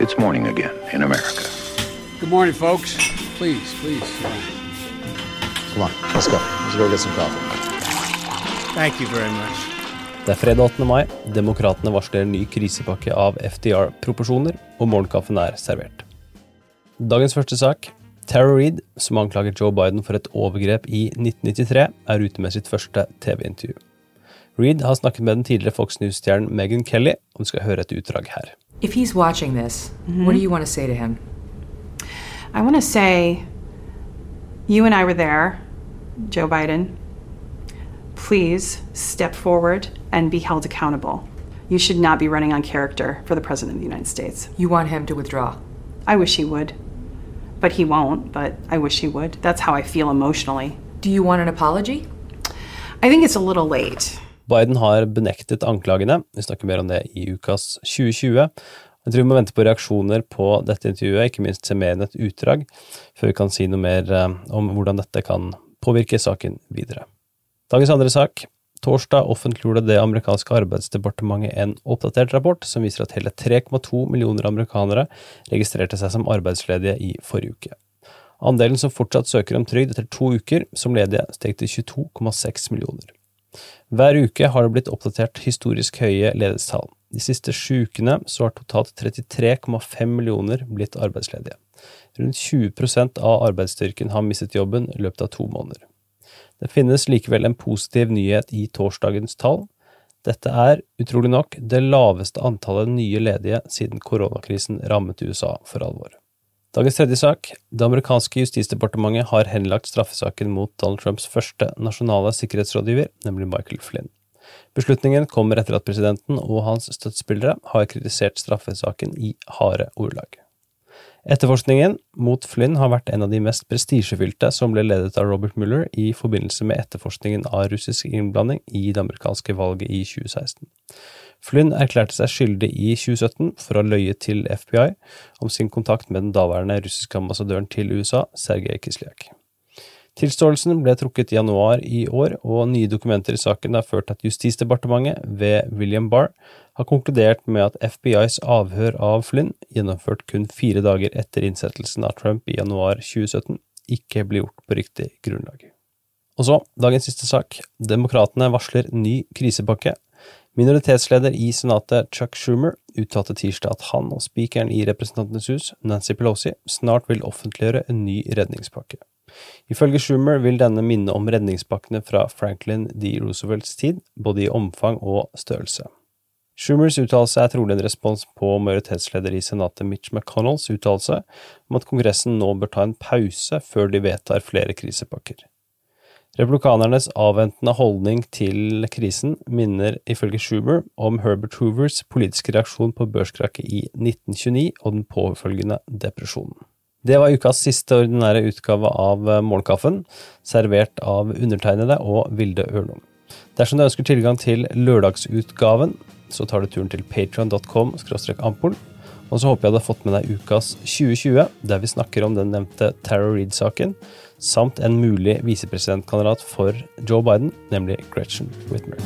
It's morning again in America. Good morning, folks. Please, please. Come on, let's go. Let's go get some coffee. Thank you very much. Det er fredag 8. mai. Demokratene varsler en ny krisepakke av FDR-proporsjoner, og morgenkaffen er servert. Dagens første sak. Tara Reid, som anklager Joe Biden for et overgrep i 1993, er ute med sitt første TV-intervju. Reid har snakket med den tidligere Fox News-stjernen Megan Kelly, og du skal høre et utdrag her. If he's watching this, what do mm-hmm. you want to say to him? I want to say you and I were there, Joe Biden. Please step forward and be held accountable. You should not be running on character for the President of the United States. You want him to withdraw. I wish he would. But he won't, but I wish he would. That's how I feel emotionally. Do you want an apology? I think it's a little late. Biden har benektet anklagene. Vi snakker mer om det i ukas 2020. Jeg tror vi må vente på reaksjoner på dette intervjuet, ikke minst se mer enn et utdrag, før vi kan si noe mer eh, om hvordan dette kan påvirke saken videre. Dagens andre sak. Torsdag offentliggjorde det amerikanske arbeidsdepartementet en oppdatert rapport som viser at hele 3,2 millioner amerikanere registrerte seg som arbeidsledige i forrige uke. Andelen som fortsatt søker om trygd etter to uker som ledige, steg til 22,6 millioner. Hver uke har det blitt oppdatert historisk høye ledighetstall. De siste sju ukene så har totalt 33,5 millioner blitt arbeidsledige. Rundt 20% av arbeidsstyrken har mistet jobben i løpet av to måneder. Det finnes likevel en positiv nyhet i torsdagens tall. Dette er, utrolig nok, det laveste antallet nye ledige siden koronakrisen rammet USA for alvor. Dagens tredje sak. Det amerikanske justisdepartementet har henlagt straffesaken mot Donald Trumps første nasjonale sikkerhetsrådgiver, nemlig Michael Flynn. Beslutningen kommer etter at presidenten og hans støttespillere har kritisert straffesaken i harde ordelag. Etterforskningen mot Flynn har vært en av de mest prestisjefylte som ble ledet av Robert Mueller i forbindelse med etterforskningen av russisk innblanding i det amerikanske valget i 2016. Flynn erklærte seg skyldig i 2017 for å ha løyet til FBI om sin kontakt med den daværende russiske ambassadøren til USA, Sergej Kislyak. Tilståelsen ble trukket i januar i år, og nye dokumenter i saken har ført til at Justisdepartementet, ved William Barr, har konkludert med at FBIs avhør av Flynn, gjennomført kun fire dager etter innsettelsen av Trump i januar 2017, ikke ble gjort på riktig grunnlag. Og så, dagens siste sak. Demokratene varsler ny krisepakke. Minoritetsleder i Senatet Chuck Schumer uttalte tirsdag at han og spikeren i Representantenes hus, Nancy Pelosi, snart vil offentliggjøre en ny redningspakke. Ifølge Schumer vil denne minne om redningspakkene fra Franklin D. Roosevelts tid, både i omfang og størrelse. Schumers uttalelse er trolig en respons på majoritetsleder i Senatet Mitch McConnells uttalelse om at Kongressen nå bør ta en pause før de vedtar flere krisepakker. Republikanernes avventende holdning til krisen minner ifølge Schumer om Herbert Hoovers politiske reaksjon på børskrakket i 1929 og den påfølgende depresjonen. Det var ukas siste ordinære utgave av Morgenkaffen, servert av undertegnede og Vilde Ørnum. Dersom du ønsker tilgang til lørdagsutgaven, så tar du turen til patrion.com ampol. Og så håper jeg du har fått med deg ukas 2020, der vi snakker om den nevnte Tara Reed-saken, samt en mulig visepresidentkandidat for Joe Biden, nemlig Gretchen Whitmer.